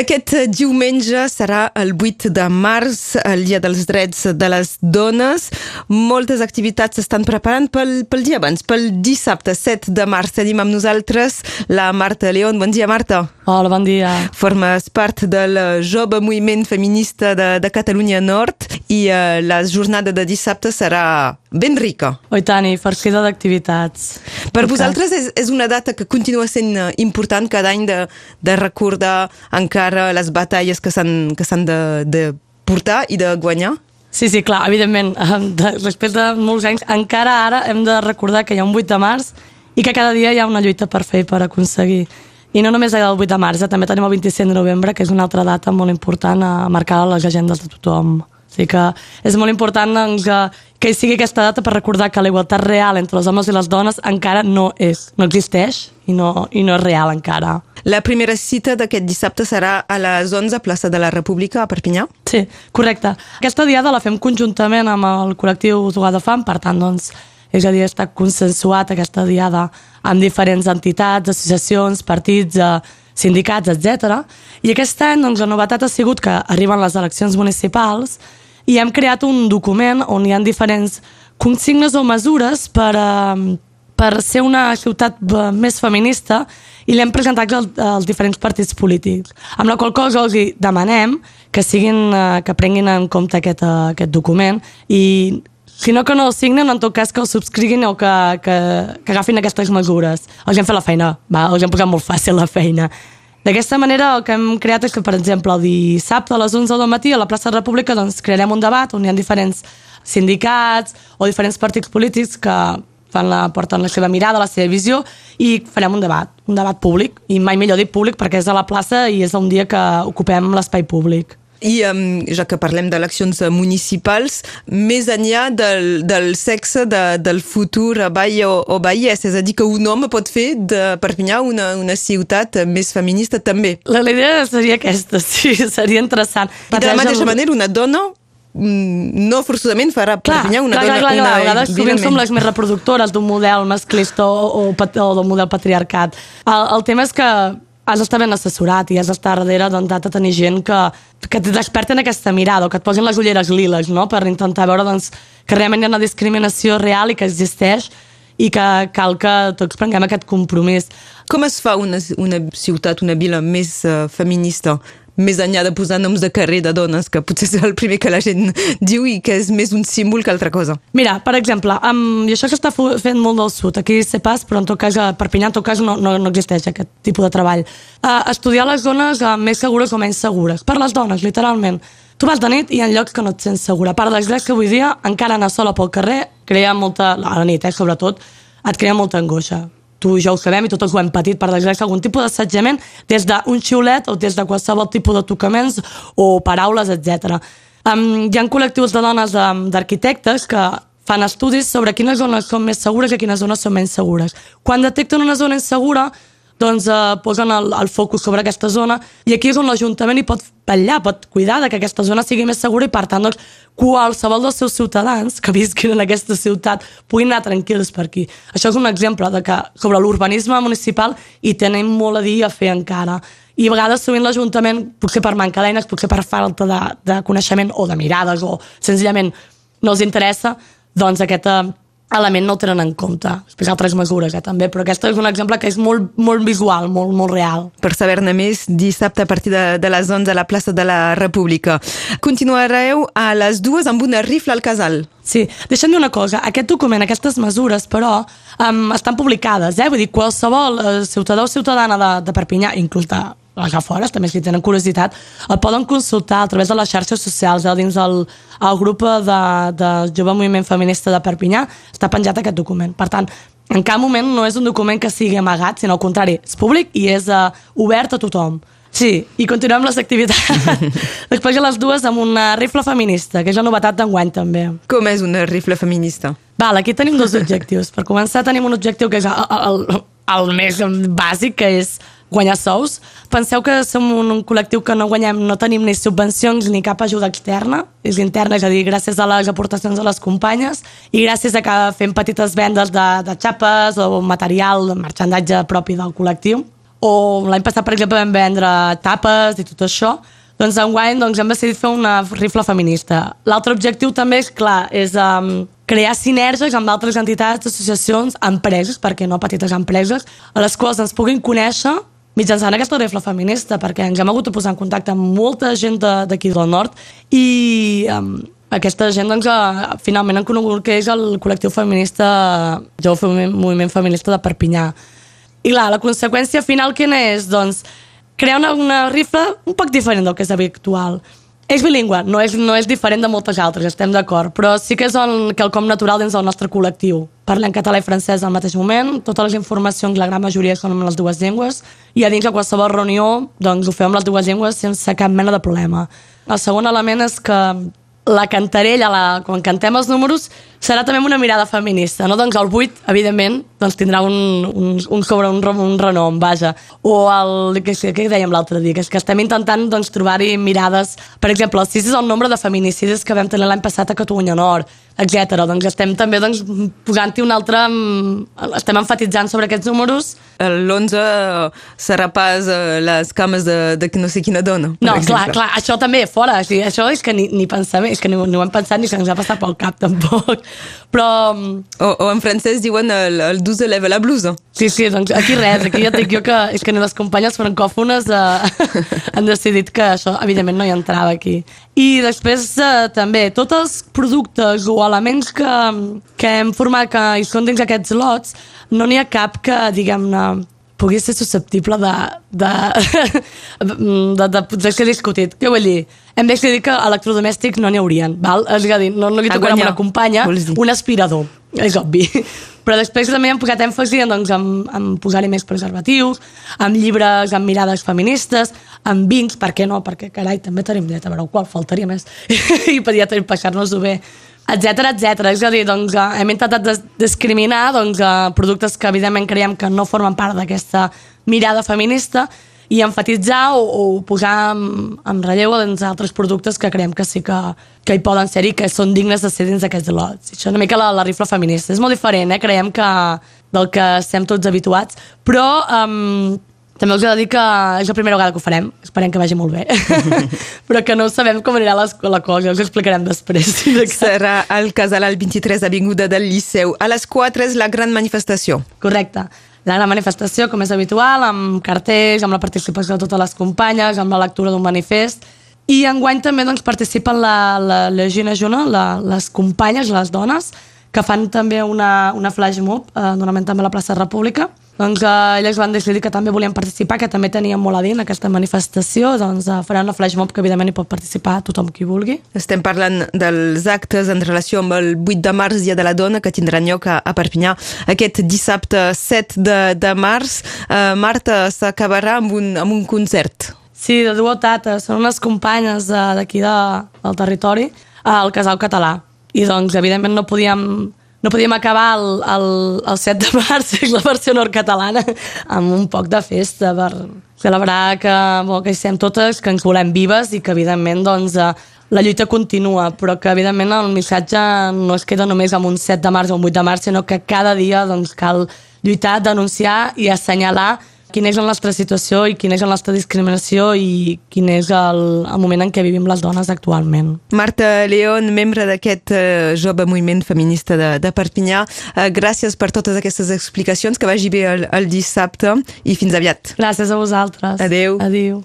Aquest diumenge serà el 8 de març, el Dia dels Drets de les Dones. Moltes activitats s'estan preparant pel, pel dia abans, pel dissabte 7 de març. Tenim amb nosaltres la Marta León. Bon dia, Marta. Hola, bon dia. Formes part del jove moviment feminista de, de Catalunya Nord i eh, la jornada de dissabte serà ben rica. Oi tant, i farcida d'activitats. Per vosaltres és, és una data que continua sent eh, important cada any de, de recordar encara les batalles que s'han de, de portar i de guanyar? Sí, sí, clar, evidentment, de, després de molts anys, encara ara hem de recordar que hi ha un 8 de març i que cada dia hi ha una lluita per fer i per aconseguir. I no només el 8 de març, eh? també tenim el 27 de novembre, que és una altra data molt important a marcar a les agendes de tothom. O sigui que és molt important doncs, que, que hi sigui aquesta data per recordar que la igualtat real entre els homes i les dones encara no és, no existeix i no, i no és real encara. La primera cita d'aquest dissabte serà a les 11 a plaça de la República a Perpinyà? Sí, correcte. Aquesta diada la fem conjuntament amb el col·lectiu Zugar de Fam, per tant, doncs, és a dir, està consensuat aquesta diada amb diferents entitats, associacions, partits, eh, sindicats, etc. I aquest any doncs, la novetat ha sigut que arriben les eleccions municipals i hem creat un document on hi ha diferents consignes o mesures per, eh, per ser una ciutat eh, més feminista i l'hem presentat als, als diferents partits polítics. Amb la qual cosa els demanem que, siguin, eh, que prenguin en compte aquest, aquest document i si no que no el signen, en tot cas que el subscriguin o que, que, que agafin aquestes mesures. Els hem fet la feina, va? els hem posat molt fàcil la feina. D'aquesta manera el que hem creat és que, per exemple, el dissabte a les 11 del matí a la plaça de la República doncs, crearem un debat on hi ha diferents sindicats o diferents partits polítics que fan la, porten la seva mirada, la seva visió i farem un debat, un debat públic i mai millor dir públic perquè és a la plaça i és un dia que ocupem l'espai públic. I um, ja que parlem d'eleccions municipals, més enllà del, del sexe de, del futur bai o, o baies, és a dir, que un home pot fer de Perpinyà una, una ciutat més feminista també. La, la idea seria aquesta, sí, seria interessant. I de la mateixa manera, una dona mm, no forçosament farà clar, Perpinyà una clar, dona... Clar, clar, una, clar. A vegades sovint som les més reproductores d'un model masclista o, o, o del model patriarcat. El, el tema és que has d'estar ben assessorat i has d'estar darrere doncs, de tenir gent que, que t'experten aquesta mirada o que et posin les ulleres liles no? per intentar veure doncs, que realment hi ha una discriminació real i que existeix i que cal que tots prenguem aquest compromís. Com es fa una, una ciutat, una vila més uh, feminista? Més enllà de posar noms de carrer de dones, que potser és el primer que la gent diu i que és més un símbol que altra cosa. Mira, per exemple, amb, i això que està fent molt del sud, aquí sé pas, però en tot cas a Perpinyà en tot cas no, no, no existeix aquest tipus de treball. Uh, estudiar les zones uh, més segures o menys segures. Per les dones, literalment. Tu vas de nit i en llocs que no et sents segura. Drets que avui dia, encara anar sola pel carrer crea molta... A la nit, eh, sobretot, et crea molta angoixa tu ja ho sabem i tots ho hem patit per desgràcia algun tipus d'assetjament des d'un xiulet o des de qualsevol tipus de tocaments o paraules, etc. Um, hi ha col·lectius de dones d'arquitectes que fan estudis sobre quines zones són més segures i quines zones són menys segures. Quan detecten una zona insegura, doncs eh, posen el, el focus sobre aquesta zona i aquí és on l'Ajuntament hi pot vetllar, pot cuidar de que aquesta zona sigui més segura i per tant doncs, qualsevol dels seus ciutadans que visquin en aquesta ciutat puguin anar tranquils per aquí. Això és un exemple de que sobre l'urbanisme municipal hi tenim molt a dir a fer encara i a vegades sovint l'Ajuntament, potser per manca d'eines, potser per falta de, de coneixement o de mirades o senzillament no els interessa, doncs aquest eh, element no el tenen en compte. Després altres mesures, eh, també, però aquest és un exemple que és molt, molt visual, molt, molt real. Per saber-ne més, dissabte a partir de, de les 11 a la plaça de la República. Continuareu a les dues amb una rifla al casal. Sí, deixa'm dir una cosa, aquest document, aquestes mesures, però, um, estan publicades, eh? Vull dir, qualsevol uh, ciutadà o ciutadana de, de Perpinyà, inclús de, allà fora, també si tenen curiositat, el poden consultar a través de les xarxes socials, eh, dins el, el grup de, de Jove Moviment Feminista de Perpinyà, està penjat aquest document. Per tant, en cap moment no és un document que sigui amagat, sinó al contrari, és públic i és uh, obert a tothom. Sí, i continuem les activitats. Després a les dues amb una rifle feminista, que és la novetat d'enguany també. Com és una rifle feminista? Val, aquí tenim dos objectius. Per començar tenim un objectiu que és el, el, el més bàsic, que és guanyar sous. Penseu que som un, col·lectiu que no guanyem, no tenim ni subvencions ni cap ajuda externa, és interna, és a dir, gràcies a les aportacions de les companyes i gràcies a que fem petites vendes de, de xapes o material, de marxandatge propi del col·lectiu. o l'any passat, per exemple, vam vendre tapes i tot això, doncs enguany doncs, hem decidit fer una rifla feminista. L'altre objectiu també és, clar, és um, crear sinergies amb altres entitats, associacions, empreses, perquè no petites empreses, a les quals ens puguin conèixer mitjançant aquesta rifla feminista, perquè ens hem hagut de posar en contacte amb molta gent d'aquí del nord i um, aquesta gent doncs, uh, finalment han conegut que és el col·lectiu feminista, jo moviment feminista de Perpinyà. I clar, la conseqüència final quina és? Doncs crear una, una rifla un poc diferent del que és habitual. És bilingüe, no és, no és diferent de moltes altres, estem d'acord, però sí que és el, quelcom natural dins del nostre col·lectiu. Parlem català i francès al mateix moment, totes les informacions, la gran majoria són en les dues llengües, i a dins de qualsevol reunió doncs, ho fem amb les dues llengües sense cap mena de problema. El segon element és que la cantarella, la, quan cantem els números, serà també una mirada feminista, no? Doncs el 8, evidentment, doncs tindrà un, un, un sobre un, un renom, vaja. O el que, que dèiem l'altre dia, que és que estem intentant doncs, trobar-hi mirades... Per exemple, el 6 és el nombre de feminicidis que vam tenir l'any passat a Catalunya Nord etc. Doncs estem també doncs, posant-hi un altre... Mm, estem enfatitzant sobre aquests números. L'11 serà pas les cames de, de no sé quina dona. No, clar, clar, això també fora. O sigui, això és que ni, ni pensem, és que ni, ni ho hem pensat ni se ens ha passat pel cap tampoc. Però... Mm, o, o en francès diuen el, el 12 leva la blusa. Sí, sí, doncs aquí res, aquí ja dic jo que és que ni les companyes francòfones eh, han decidit que això evidentment no hi entrava aquí. I després eh, també tots els productes o elements que, que hem format que hi són dins aquests lots, no n'hi ha cap que, diguem-ne, pugui ser susceptible de, de, de, de, de ser discutit. Què vull dir? Hem decidit que electrodomèstics no n'hi haurien, val? És a dir, no, no li tocarà una companya un aspirador, és obvi. Però després també hem posat èmfasi doncs, en, en posar-hi més preservatius, amb llibres amb mirades feministes, amb vins, per què no? Perquè, carai, també tenim dret a veure qual faltaria més. I podia passar-nos-ho bé etc etc. És a dir, doncs, eh, hem intentat des discriminar doncs, eh, productes que evidentment creiem que no formen part d'aquesta mirada feminista i enfatitzar o, o posar en, en relleu doncs, altres productes que creiem que sí que, que hi poden ser i que són dignes de ser dins d'aquests lots. Això és una mica la, la rifla feminista. És molt diferent, eh? creiem que del que estem tots habituats, però um, també us he de dir que és la primera vegada que ho farem, esperem que vagi molt bé, però que no sabem com anirà la cosa, us ho explicarem després. Serà al casal al 23 Avinguda del Liceu. A les 4 és la gran manifestació. Correcte la gran manifestació, com és habitual, amb cartells, amb la participació de totes les companyes, amb la lectura d'un manifest. I enguany també doncs, participen la, la, la Gina Juna, la, les companyes, les dones, que fan també una, una flash mob, eh, normalment també a la plaça República, doncs eh, elles van decidir que també volien participar, que també tenien molt a dir en aquesta manifestació, doncs eh, faran una flash mob que evidentment hi pot participar tothom qui vulgui. Estem parlant dels actes en relació amb el 8 de març, Dia de la Dona, que tindran lloc a, a Perpinyà aquest dissabte 7 de, de març. Eh, Marta, s'acabarà amb, un, amb un concert. Sí, de duo tata, són unes companyes eh, d'aquí de, del territori al Casal Català. I doncs, evidentment, no podíem no podíem acabar el, el, el 7 de març, la versió nord-catalana, amb un poc de festa per celebrar que, bo, que hi estem totes, que ens volem vives i que, evidentment, doncs, eh, la lluita continua, però que, evidentment, el missatge no es queda només amb un 7 de març o un 8 de març, sinó que cada dia doncs, cal lluitar, denunciar i assenyalar quina és la nostra situació i quina és la nostra discriminació i quin és el, el moment en què vivim les dones actualment. Marta León, membre d'aquest uh, jove moviment feminista de, de Perpinyà, uh, gràcies per totes aquestes explicacions, que vagi bé el, el dissabte i fins aviat. Gràcies a vosaltres. Adeu. Adeu.